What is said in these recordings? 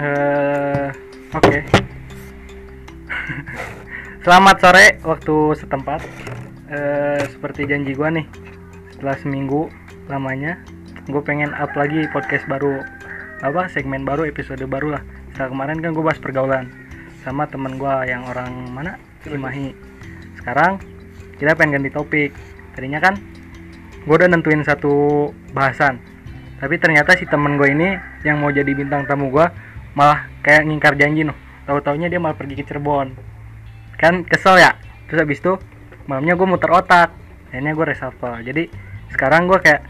Eh, oke. Selamat sore waktu setempat. Eh, seperti janji gua nih, setelah seminggu lamanya, gue pengen up lagi podcast baru, apa segmen baru, episode baru lah. Setelah kemarin kan gue bahas pergaulan sama temen gua yang orang mana, Cimahi. Sekarang kita pengen ganti topik. Tadinya kan gue udah nentuin satu bahasan, tapi ternyata si temen gue ini yang mau jadi bintang tamu gue malah kayak ngingkar janji noh. Tahu taunya dia malah pergi ke Cirebon. Kan kesel ya? Terus habis itu malamnya gue muter otak. Akhirnya gue reshuffle. Jadi sekarang gue kayak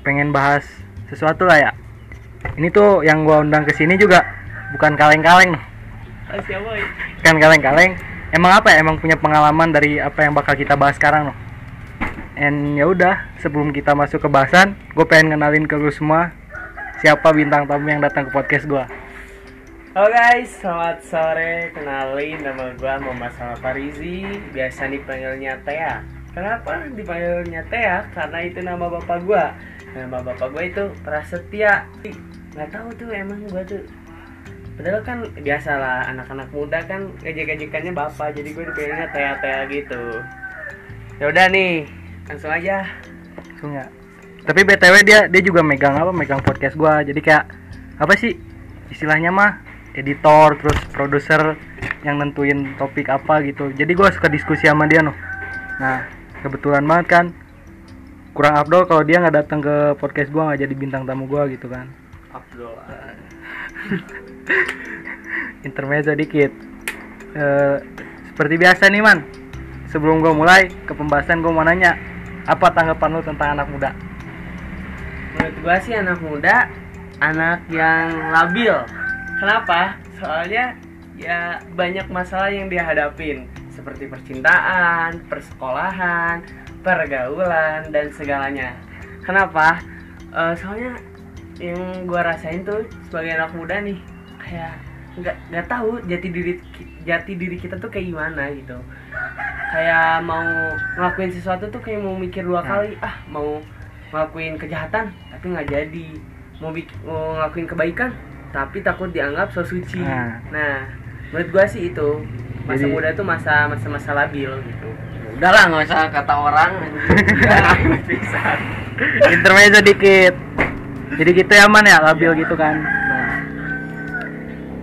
pengen bahas sesuatu lah ya. Ini tuh yang gue undang ke sini juga bukan kaleng-kaleng kan kaleng-kaleng. Emang apa ya? Emang punya pengalaman dari apa yang bakal kita bahas sekarang loh and ya udah sebelum kita masuk ke bahasan gue pengen kenalin ke lu semua siapa bintang tamu yang datang ke podcast gue Halo guys, selamat sore. Kenalin nama gua Muhammad Salma Farizi, biasa dipanggilnya Tea. Kenapa dipanggilnya Tea? Karena itu nama bapak gua. Nama bapak gua itu Prasetya. Nggak tahu tuh emang gua tuh Padahal kan biasalah anak-anak muda kan ngejek-ngejekannya bapak, jadi gue dipanggilnya Tea Tea gitu. Ya udah nih, langsung aja. langsung ya tapi btw dia dia juga megang apa megang podcast gue jadi kayak apa sih istilahnya mah editor terus produser yang nentuin topik apa gitu. Jadi gue suka diskusi sama dia noh. Nah kebetulan banget kan kurang Abdul kalau dia nggak datang ke podcast gue nggak jadi bintang tamu gue gitu kan. Abdul. intermezzo dikit. Eh, seperti biasa nih man. Sebelum gue mulai ke pembahasan gue mau nanya apa tanggapan lu tentang anak muda? Menurut gua sih anak muda anak yang labil. Kenapa? Soalnya ya banyak masalah yang dia hadapin seperti percintaan, persekolahan, pergaulan dan segalanya. Kenapa? Eh, soalnya yang gua rasain tuh sebagai anak muda nih kayak nggak nggak tahu jati diri jati diri kita tuh kayak gimana gitu kayak mau ngelakuin sesuatu tuh kayak mau mikir dua Nah. kali ah mau ngelakuin kejahatan tapi nggak jadi mau, mau ngelakuin kebaikan tapi takut dianggap so suci. Nah. nah menurut gua sih itu. Masa Jadi- muda tuh masa masa masa labil gitu. Udahlah nggak usah kata orang. Intermezzo dikit. Jadi gitu ya man ya labil gitu kan. Nah.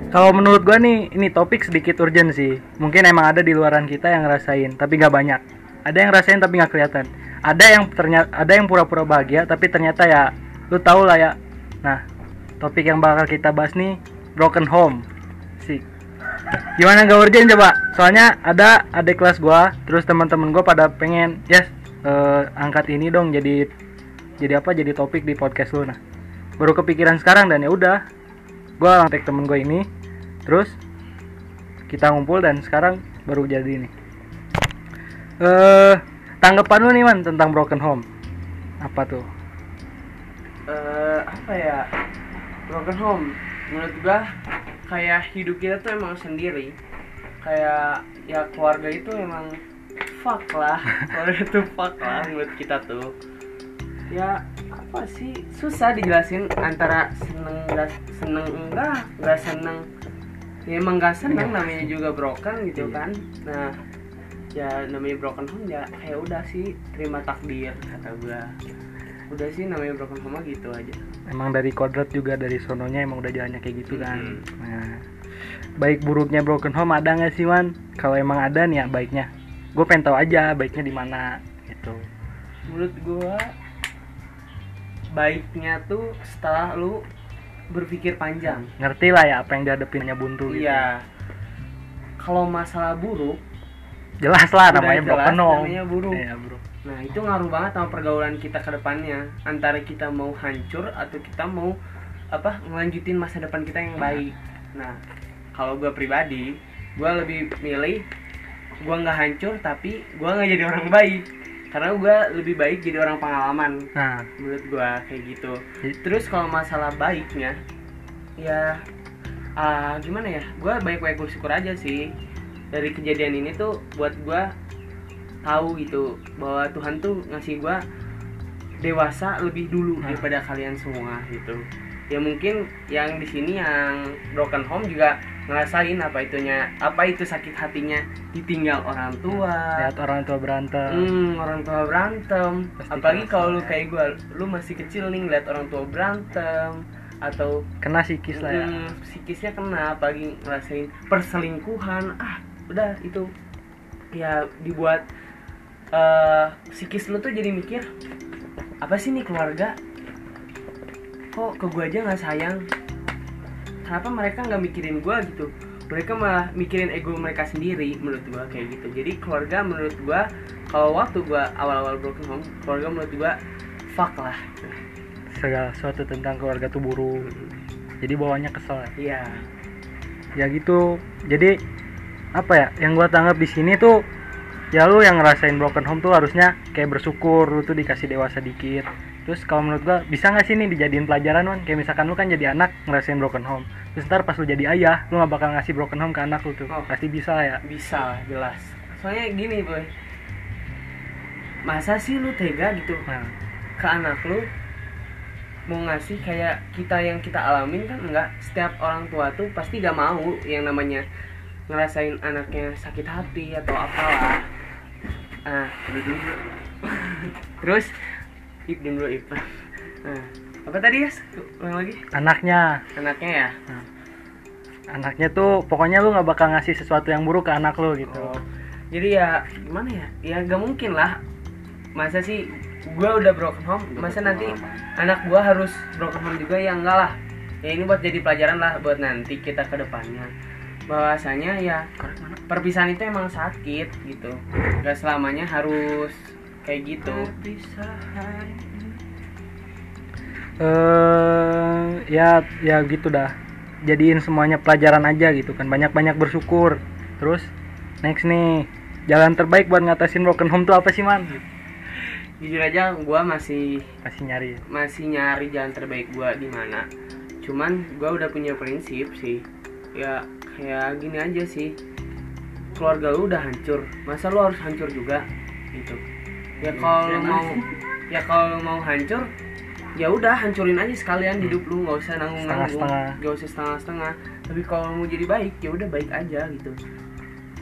Kalau menurut gua nih ini topik sedikit urgent sih. Mungkin emang ada di luaran kita yang ngerasain tapi nggak banyak. Ada yang ngerasain tapi nggak kelihatan. Ada yang ternyata ada yang pura-pura bahagia tapi ternyata ya lu tau lah ya. Nah topik yang bakal kita bahas nih broken home. Sih gimana gak urgent coba? Soalnya ada adik kelas gua terus teman-teman gua pada pengen yes eh, angkat ini dong jadi jadi apa jadi topik di podcast lu. Nah baru kepikiran sekarang dan ya udah gua kontak temen gue ini terus kita ngumpul dan sekarang baru jadi ini eh tanggapan lu nih man tentang broken home? Apa tuh? Eh apa ya broken home. Menurut gua kayak hidup kita tuh emang sendiri. Kayak ya keluarga itu emang fuck lah. Keluarga itu fuck lah menurut kita tuh. Ya apa sih? Susah dijelasin antara seneng nggak seneng enggak nggak seneng. Ya emang nggak seneng namanya juga broken gitu Iya. kan. Nah ya namanya broken home ya kayak udah sih terima takdir kata gua udah sih namanya broken home gitu aja. Emang dari kodrat juga dari sononya emang udah jalannya kayak gitu kan. Mhm. nah baik buruknya broken home ada nggak sih man kalau emang ada nih ya baiknya. Gue pengen tahu aja baiknya di mana gitu. Menurut gua baiknya tuh setelah lu berpikir panjang. Ngerti lah ya apa yang dihadapinnya buntu gitu. Iya. Kalau masalah buruk jelas lah namanya jelas broken home. namanya buruk. Iya, bro nah itu ngaruh banget sama pergaulan kita ke depannya. Antara kita mau hancur atau kita mau apa ngelanjutin masa depan kita yang baik. Nah kalau gua pribadi gua lebih milih gua nggak hancur tapi gua nggak jadi orang baik. Karena gua lebih baik jadi orang pengalaman nah. menurut gua kayak gitu. Terus kalau masalah baiknya ya ah, gimana ya? Gua baik-baik bersyukur aja sih. Dari kejadian ini tuh buat gua tahu gitu bahwa Tuhan tuh ngasih gua dewasa lebih dulu Nah. daripada kalian semua gitu ya mungkin yang di sini yang broken home juga ngerasain apa itunya apa itu sakit hatinya ditinggal orang tua lihat orang tua berantem Hmm, orang tua berantem. Pasti Apalagi kalau lu kayak gue, lu masih kecil nih ngeliat orang tua berantem atau kena psikis lah ya hmm, psikisnya kena, apalagi ngerasain perselingkuhan. Ah, udah itu ya dibuat eh psikis lu tuh jadi mikir apa sih nih keluarga? Kok ke gue aja nggak sayang? Kenapa mereka nggak mikirin gue gitu? Mereka malah mikirin ego mereka sendiri menurut gue kayak gitu. Jadi keluarga menurut gue kalau waktu gue awal-awal broken home, keluarga menurut gue fuck lah. segala sesuatu tentang keluarga tuh buruk jadi bawahnya kesel Iya. ya gitu jadi apa ya yang gua tanggap di sini tuh ya lu yang ngerasain broken home tuh harusnya kayak bersyukur lu tuh dikasih dewasa dikit. Terus kalau menurut gua bisa nggak sih nih dijadiin pelajaran man kayak misalkan lu kan jadi anak ngerasain broken home. Terus ntar pas lu jadi ayah lu nggak bakal ngasih broken home ke anak lu tuh. Oh. pasti bisa ya. Bisa jelas. Soalnya gini boy, masa sih lu tega gitu? Nah. Ke anak lu mau ngasih kayak kita yang kita alamin kan enggak setiap orang tua tuh pasti gak mau yang namanya ngerasain anaknya sakit hati atau apalah ah. Dulu terus ip dulu ip. Nah, apa tadi ya ulang lagi. Anaknya. Anaknya ya? Anaknya tuh pokoknya lu nggak bakal ngasih sesuatu yang buruk ke anak lu gitu. Oh, jadi ya gimana ya? Ya gak mungkin lah. Masa sih gua udah broken home masa nanti anak gua harus broken home juga? Ya enggak lah. Ya ini buat jadi pelajaran lah buat nanti kita ke depannya bahwasanya ya perpisahan itu emang sakit gitu. Gak selamanya harus kayak gitu. Eh ya ya gitu dah. Jadiin semuanya pelajaran aja gitu kan. Banyak-banyak bersyukur. Terus next nih. Jalan terbaik buat ngatasin broken home tuh apa sih man? Jujur aja gua masih masih nyari. ya? masih nyari jalan terbaik gua di mana. Cuman gua udah punya prinsip sih. Ya kayak gini aja sih. Keluarga lu udah hancur masa lu harus hancur juga? Gitu. Ya kalau lu mau ya kalau lu mau hancur ya udah hancurin aja sekalian hidup lu nggak usah nanggung nanggung nggak usah setengah setengah tapi kalau mau jadi baik ya udah baik aja gitu.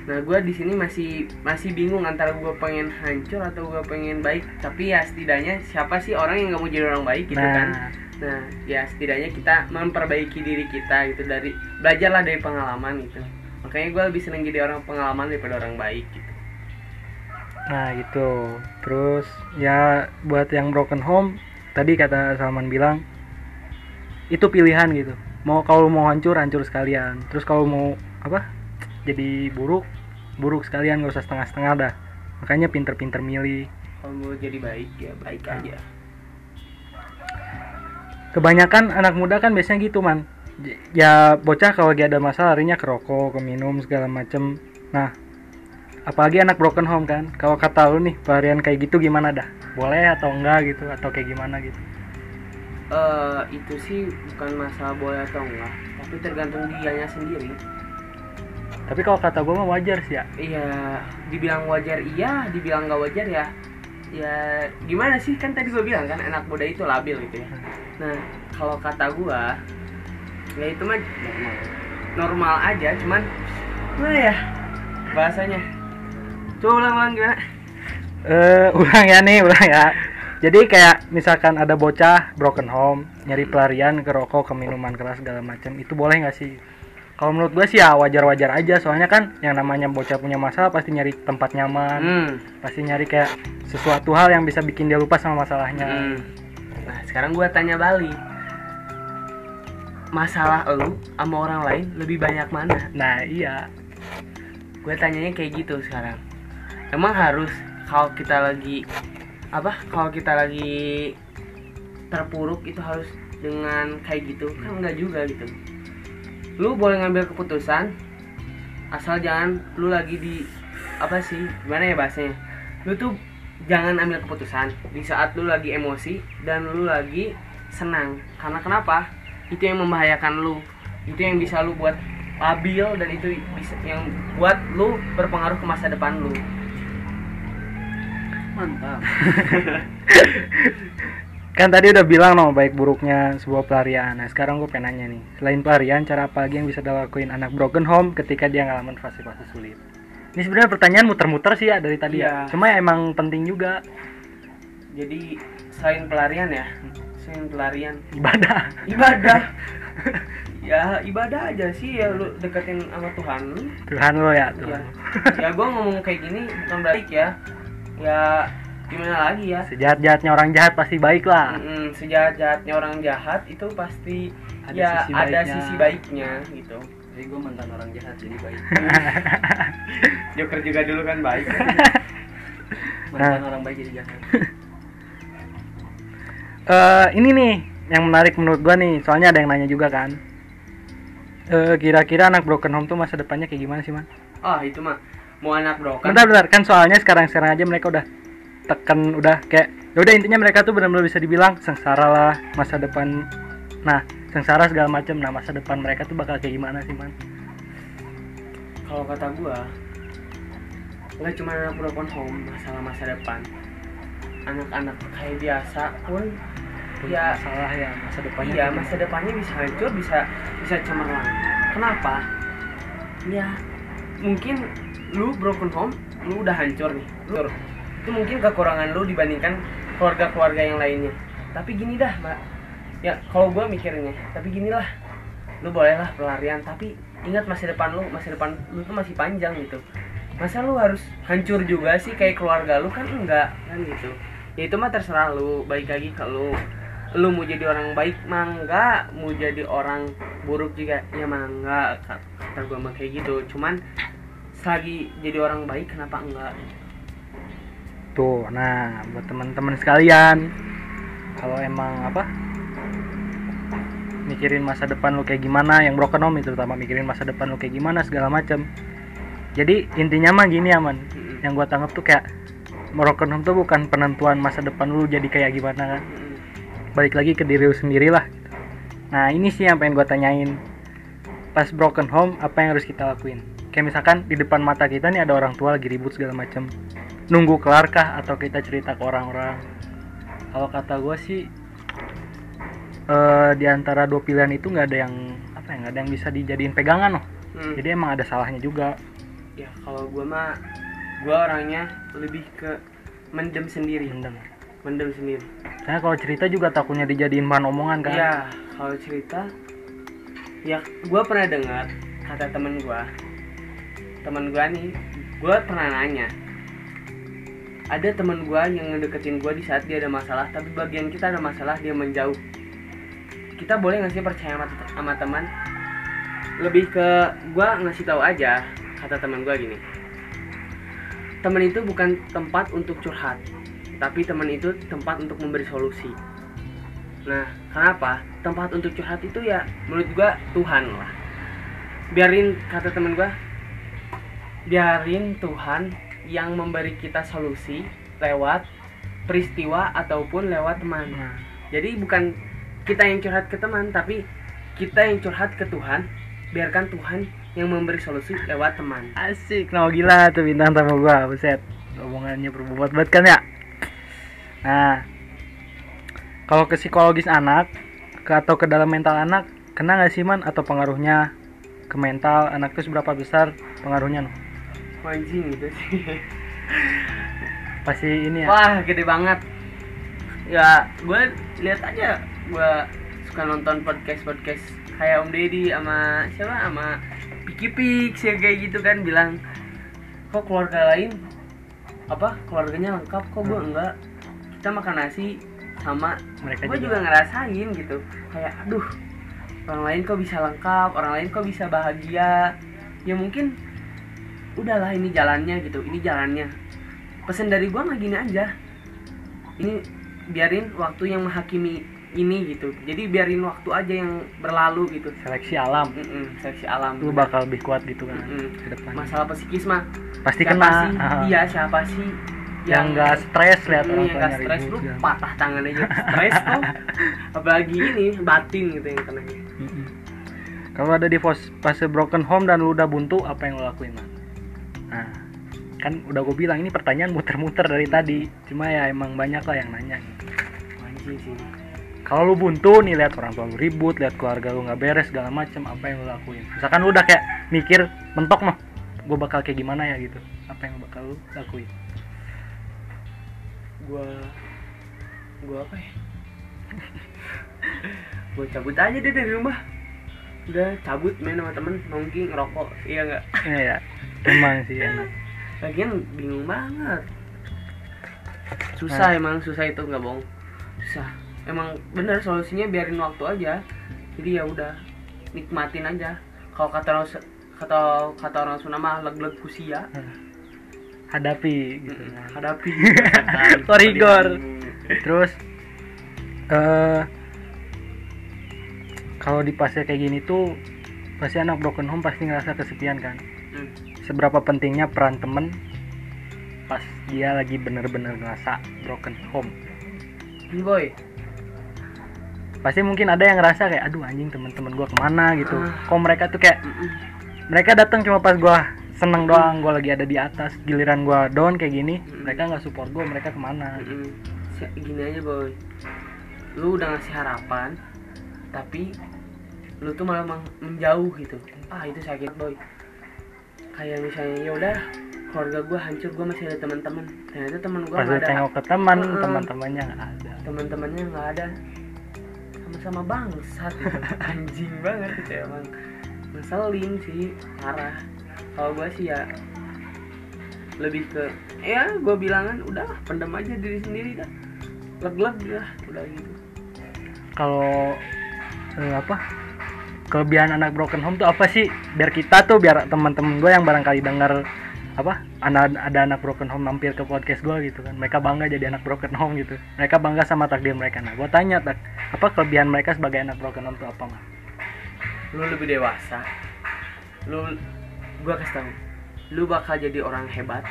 Nah gue di sini masih masih bingung antara gue pengen hancur atau gue pengen baik. Tapi ya setidaknya siapa sih orang yang nggak mau jadi orang baik gitu kan nah nah ya setidaknya kita memperbaiki diri kita gitu dari belajarlah dari pengalaman gitu. Makanya gue lebih seneng jadi orang pengalaman daripada orang baik gitu. Nah gitu. Terus ya buat yang broken home tadi kata Salman bilang itu pilihan gitu. Mau kalau mau hancur hancur sekalian. Terus kalau mau apa jadi buruk buruk sekalian gak usah setengah-setengah dah. Makanya pinter-pinter milih. Kalau mau jadi baik ya baik aja kebanyakan anak muda kan biasanya gitu man. Ya bocah kalau lagi ada masalah larinya ke rokok ke minum segala macem. Nah apalagi anak broken home kan. Kalau kata lu nih pelarian kayak gitu gimana dah? Boleh atau enggak gitu atau kayak gimana gitu? Eh itu sih bukan masalah boleh atau enggak tapi tergantung dianya sendiri. Tapi kalau kata gue mah wajar sih ya. Iya dibilang wajar iya dibilang nggak wajar ya ya gimana sih? Kan tadi gue bilang kan anak muda itu labil gitu ya. Nah kalau kata gue ya itu mah normal, aja cuman gimana ya bahasanya? Coba ulang ulang gimana? Eh ulang ya nih ulang ya. Jadi kayak misalkan ada bocah broken home nyari pelarian ke rokok ke minuman keras segala macam itu boleh nggak sih kalau menurut gue sih ya wajar-wajar aja soalnya kan yang namanya bocah punya masalah pasti nyari tempat nyaman hmm. pasti nyari kayak sesuatu hal yang bisa bikin dia lupa sama masalahnya Hmm. Nah, sekarang gua tanya balik. Masalah lu sama orang lain lebih banyak mana? nah iya Gue tanyanya kayak gitu sekarang. Emang harus kalau kita lagi apa? Kalau kita lagi terpuruk itu harus dengan kayak gitu? Kan enggak juga gitu. Lu boleh ngambil keputusan asal jangan lu lagi di apa sih? Gimana ya bahasanya? Lu tuh jangan ambil keputusan di saat lu lagi emosi dan lu lagi senang karena kenapa itu yang membahayakan lu itu yang bisa lu buat labil dan itu bisa yang buat lu berpengaruh ke masa depan lu mantap kan tadi udah bilang no baik buruknya sebuah pelarian nah sekarang gue pengen nanya nih selain pelarian cara apa lagi yang bisa dilakuin anak broken home ketika dia ngalamin fase-fase sulit ini sebenarnya pertanyaan muter-muter sih ya dari tadi ya Iya. cuma ya emang penting juga Jadi selain pelarian ya, selain pelarian ibadah ibadah. ya ibadah aja sih ya lu deketin sama Tuhan. Tuhan lo ya Ya, Tuhan ya gue ngomong kayak gini bukan baik ya. Ya gimana lagi ya? sejahat-jahatnya orang jahat pasti baik lah Mm-mm, sejahat-jahatnya orang jahat itu pasti Ada ya sisi ada baiknya. sisi baiknya gitu. Jadi gue mantan orang jahat jadi baik. Joker juga dulu kan baik. Mantan orang baik jadi jahat. Eh ini nih yang menarik menurut gua nih soalnya ada yang nanya juga kan Eh kira-kira anak broken home tuh masa depannya kayak gimana sih man? Oh itu mah mau anak broken. Bentar bentar kan soalnya sekarang sekarang aja mereka udah tekan udah kayak ya udah intinya mereka tuh benar-benar bisa dibilang sengsara lah masa depan. Nah sengsara segala macam. Nah masa depan mereka tuh bakal kayak gimana sih man? Kalau kata gua nggak cuma anak broken home masalah masa depan. Anak-anak kayak biasa pun ya masalah ya masa depannya iya masa depannya bisa hancur bisa bisa cemerlang. Kenapa? Ya mungkin lu broken home lu udah hancur nih. Lu itu mungkin kekurangan lu dibandingkan keluarga-keluarga yang lainnya. Tapi gini dah mbak. Ya kalau gua mikirnya tapi gini lah. Lu bolehlah pelarian tapi ingat masa depan lu masa depan lu tuh masih panjang gitu. Masa lu harus hancur juga sih kayak keluarga lu? Kan enggak kan gitu. Ya itu mah terserah lu baik lagi ke lu. Lu mau jadi orang baik mah enggak mau jadi orang buruk juga ya mah enggak kata gua mah kayak gitu. Cuman selagi jadi orang baik kenapa enggak Tuh, nah buat teman-teman sekalian, kalau emang apa mikirin masa depan lu kayak gimana, yang broken home terutama mikirin masa depan lu kayak gimana segala macam. Jadi intinya mah gini aman, yang gua tangkap tuh kayak broken home tuh bukan penentuan masa depan lu jadi kayak gimana kan. Balik lagi ke diri lu sendiri lah. gitu. Nah ini sih yang pengen gua tanyain. Pas broken home apa yang harus kita lakuin? Kayak misalkan di depan mata kita nih ada orang tua lagi ribut segala macam nunggu kelar kah atau kita cerita ke orang-orang? Kalau kata gue sih eh di antara dua pilihan itu nggak ada yang apa ya nggak ada yang bisa dijadiin pegangan loh. Hmm. jadi emang ada salahnya juga. Ya kalau gua mah gua orangnya lebih ke mendem sendiri. Mendem. mendem sendiri. Soalnya kalau cerita juga takutnya dijadiin bahan omongan kan. Ya kalau cerita ya gua pernah dengar kata temen gua. Temen gua nih gua pernah nanya ada temen gua yang ngedeketin gua di saat dia ada masalah tapi bagian kita ada masalah dia menjauh. Kita boleh nggak sih percaya sama, sama teman? Lebih ke gua ngasih tahu aja kata teman gua gini. Teman itu bukan tempat untuk curhat tapi teman itu tempat untuk memberi solusi. Nah kenapa? Tempat untuk curhat itu ya menurut gua Tuhan lah. Biarin kata temen gua biarin Tuhan yang memberi kita solusi lewat peristiwa ataupun lewat teman. Nah, jadi bukan kita yang curhat ke teman tapi kita yang curhat ke Tuhan. Biarkan Tuhan yang memberi solusi lewat teman. Asik no gila tuh bintang tamu gua buset. Omongannya berbobot banget kan ya? Nah kalau ke psikologis anak ke atau ke dalam mental anak kena nggak sih man? Atau pengaruhnya ke mental anak itu seberapa besar pengaruhnya? Anjing gitu sih. Pasti ini ya? Wah gede banget. Ya gue lihat aja. Gue suka nonton podcast podcast kayak Om Deddy sama siapa? Sama Piki Pix ya kayak gitu kan bilang kok keluarga lain apa keluarganya lengkap? Kok gue enggak? Kita makan nasi sama mereka gue juga ngerasain gitu. Kayak aduh orang lain kok bisa lengkap? Orang lain kok bisa bahagia? Ya mungkin udahlah ini jalannya gitu. Ini jalannya. Pesan dari gue mah gini aja. Ini biarin waktu yang menghakimi ini gitu. Jadi biarin waktu aja yang berlalu gitu. Seleksi alam. Mm-mm, seleksi alam. Lu bakal lebih kuat gitu kan ke depan masalah psikis mah pasti siapa kena. sih? Ah. iya siapa sih yang nggak stres lihat orang yang tuanya nggak stres lu segala. patah tangan aja. Stres tuh apalagi ini batin gitu yang kena Mm-mm. kalau ada di fase, fase broken home dan lu udah buntu apa yang lu lakuin man nah kan udah gue bilang ini pertanyaan muter-muter dari tadi. Cuma ya emang banyak lah yang nanya gitu. kalau lu buntu nih lihat orang tua lu ribut lihat keluarga lu nggak beres segala macem apa yang lu lakuin? Misalkan lu udah kayak mikir mentok mah gue bakal kayak gimana ya gitu? Apa yang bakal lu lakuin? Gua gua apa ya? Gua cabut aja deh dari rumah. Udah cabut main sama temen nongki ngerokok. Iya nggak? Iya. ya emang sih enak lagian bingung banget. Susah emang susah itu nggak bohong. Susah. Emang bener solusinya biarin waktu aja. Jadi ya udah nikmatin aja. Kalau kata orang kata kata orang Sunda mah leg-leg kusia hadapi gitu kan. hadapi. Korigor. terus eh kalau di fase kayak gini tuh pasti anak broken home pasti ngerasa kesepian kan? Hmm. Seberapa pentingnya peran temen pas dia lagi bener-bener ngerasa broken home. Ini, boy. Pasti mungkin ada yang ngerasa kayak aduh anjing temen-temen gua ke mana? gitu. Ah. kok mereka tuh kayak mereka datang cuma pas gua seneng doang gua lagi ada di atas giliran gua down kayak gini mereka nggak support gua mereka ke mana? Gini aja boy. Lu udah ngasih harapan tapi lu tuh malah menjauh gitu. Ah itu sakit boy kayak misalnya ya udah keluarga gua hancur gua masih ada teman-teman. Ternyata teman lu nggak ada. tengok ke teman Heeh. teman-temannya nggak ada. Teman-temannya nggak ada. Sama-sama bangsat. Gitu. anjing banget gitu emang. Ngeselin sih parah. Kalau gua sih ya lebih ke ya gua bilangan udah pendem aja diri sendiri dah. Leg-leg dah udah gitu. Kalau eh, apa kelebihan anak broken home tuh apa sih? Biar kita tuh biar teman-teman gue yang barangkali dengar apa anak ada anak broken home mampir ke podcast gue gitu kan. Mereka bangga jadi anak broken home gitu. Mereka bangga sama takdir mereka. Nah gue tanya tak apa kelebihan mereka sebagai anak broken home tuh apa mah lu lebih dewasa. Lu gua kasih tahu. Lu bakal jadi orang hebat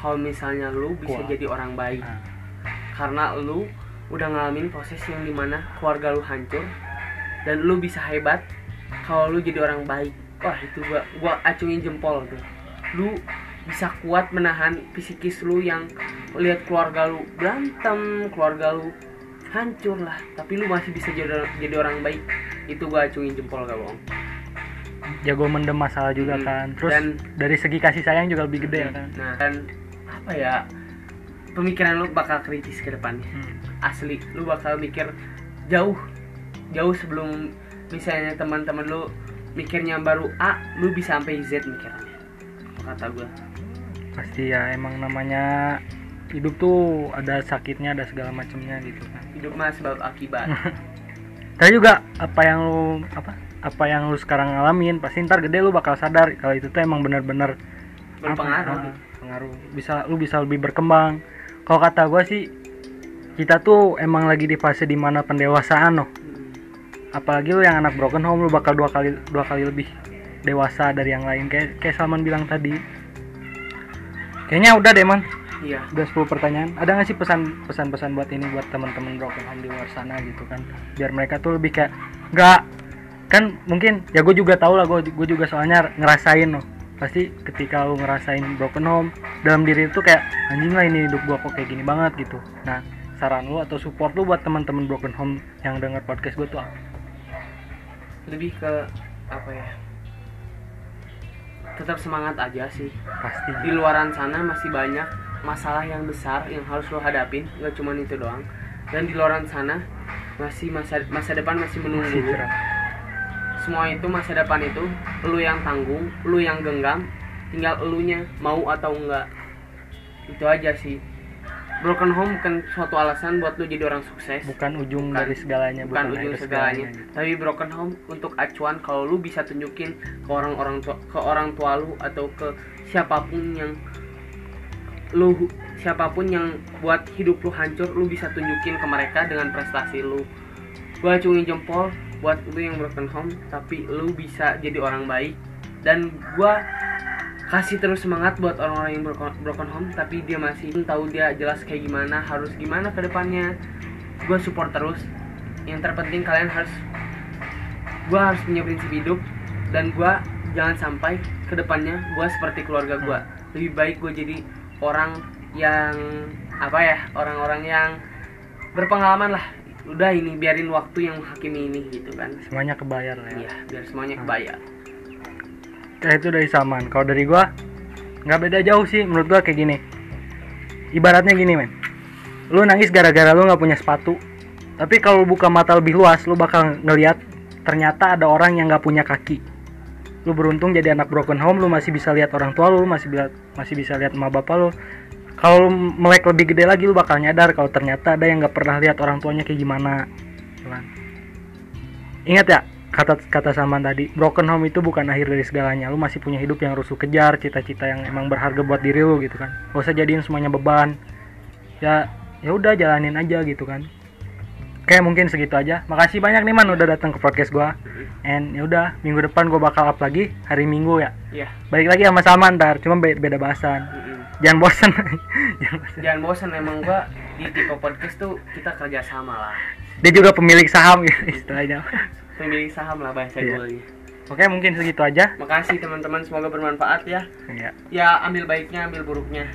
kalau misalnya lu bisa Kuat. jadi orang baik. Nah, karena lu udah ngalamin proses yang di mana keluarga lu hancur dan lu bisa hebat kalau lu jadi orang baik wah itu gua gua acungin jempol tuh. Lu bisa kuat menahan psikis lu yang lihat keluarga lu berantem keluarga lu hancur lah. Tapi lu masih bisa jadi jadi orang baik. Itu gua acungin jempol gak bohong. Jago mendem masalah juga Hmm, kan. Terus dan- dari segi kasih sayang juga lebih gede ya kan. Nah dan apa ya pemikiran lu bakal kritis ke depannya. Hmm. asli lu bakal mikir jauh jauh sebelum misalnya teman-teman lu mikirnya baru A lu bisa sampai Z mikirnya kata gue pasti ya emang namanya hidup tuh ada sakitnya ada segala macamnya gitu kan. Hidup mah sebab akibat. Tapi juga apa yang lu apa apa yang lu sekarang ngalamin pasti ntar gede lu bakal sadar kalau itu tuh emang bener-bener berpengaruh apa, gitu. ah, pengaruh. Bisa lu bisa lebih berkembang. Kalau kata gua sih kita tuh emang lagi di fase di mana pendewasaan loh. Apalagi lu yang anak broken home lu bakal dua kali dua kali lebih dewasa dari yang lain. Kayak kayak Salman bilang tadi. Kayaknya udah deh man. Iya. Udah 10 pertanyaan. Ada nggak sih pesan pesan pesan buat ini buat teman-teman broken home di luar sana gitu kan? Biar mereka tuh lebih kayak nggak. Kan mungkin ya gue juga tahu lah gue gue juga soalnya ngerasain loh. Pasti ketika lu ngerasain broken home dalam diri itu kayak anjing lah ini hidup gue kok kayak gini banget gitu. Nah saran lu atau support lu buat teman-teman broken home yang denger podcast gue tuh apa? Lebih ke apa ya tetap semangat aja sih. Pasti. Di luaran sana masih banyak masalah yang besar yang harus lo hadapin nggak cuma itu doang. Dan di luaran sana masih masa masa depan masih menunggu. Masih semua itu masa depan itu lu yang tanggung lu yang genggam tinggal elunya mau atau enggak itu aja sih broken home bukan suatu alasan buat lu jadi orang sukses. Bukan ujung Bukan- dari segalanya bukan ujung akhir segalanya. gitu. tapi broken home untuk acuan kalau lu bisa tunjukin ke orang-orang tua ke orang tua lu atau ke siapa pun yang lu siapa pun yang buat hidup lu hancur lu bisa tunjukin ke mereka dengan prestasi lu. Gua acungin jempol buat lu yang broken home tapi lu bisa jadi orang baik. Dan gua kasih terus semangat buat orang-orang yang broken, home tapi dia masih tahu dia jelas kayak gimana harus gimana ke depannya. Gue support terus. Yang terpenting kalian harus gue harus punya prinsip hidup dan gue jangan sampai ke depannya gue seperti keluarga gue lebih baik gue jadi orang yang apa ya orang-orang yang berpengalaman lah. Udah ini biarin waktu yang menghakimi ini gitu kan. Semuanya kebayar lah ya. Iya biar semuanya Hmm. Kayak itu dari Salman. Kalau dari gua nggak beda jauh sih menurut gua kayak gini. Ibaratnya gini men. Lu nangis gara-gara lu nggak punya sepatu. Tapi kalau buka mata lebih luas lu bakal ngelihat ternyata ada orang yang nggak punya kaki. Lu beruntung jadi anak broken home lu masih bisa lihat orang tua lu, lu masih bisa masih bisa lihat emak bapak lu. Kalau melek lebih gede lagi lu bakal nyadar kalau ternyata ada yang nggak pernah lihat orang tuanya kayak gimana. Gitu kan. ingat ya kata kata Salman tadi broken home itu bukan akhir dari segalanya. Lu masih punya hidup yang harus lu kejar cita-cita yang emang berharga buat diri lu gitu kan. Gak usah jadiin semuanya beban. Ya ya udah jalanin aja gitu kan. Oke mungkin segitu aja. Makasih banyak nih man udah datang ke podcast gua. And ya udah minggu depan gua bakal up lagi hari minggu ya. Iya. Balik lagi sama Salman ntar. Cuma be- beda bahasan. Jangan bosan. Jangan bosan. Jangan bosan emang gua di Tiko Podcast tuh kita kerja sama lah. Dia juga pemilik saham gitu. istilahnya pemilik saham lah bahasa Iya. gue oke mungkin segitu aja. Makasih teman-teman. Semoga bermanfaat ya. Ya ya ambil baiknya ambil buruknya.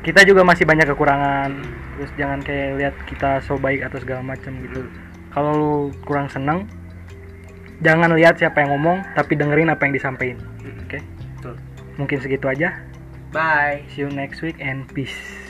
Kita juga masih banyak kekurangan. Terus jangan kayak lihat kita so baik atau segala macam gitu. Kalau lu kurang seneng jangan lihat siapa yang ngomong tapi dengerin apa yang disampaikan. Oke? Betul. mungkin segitu aja. Bye. See you next week and peace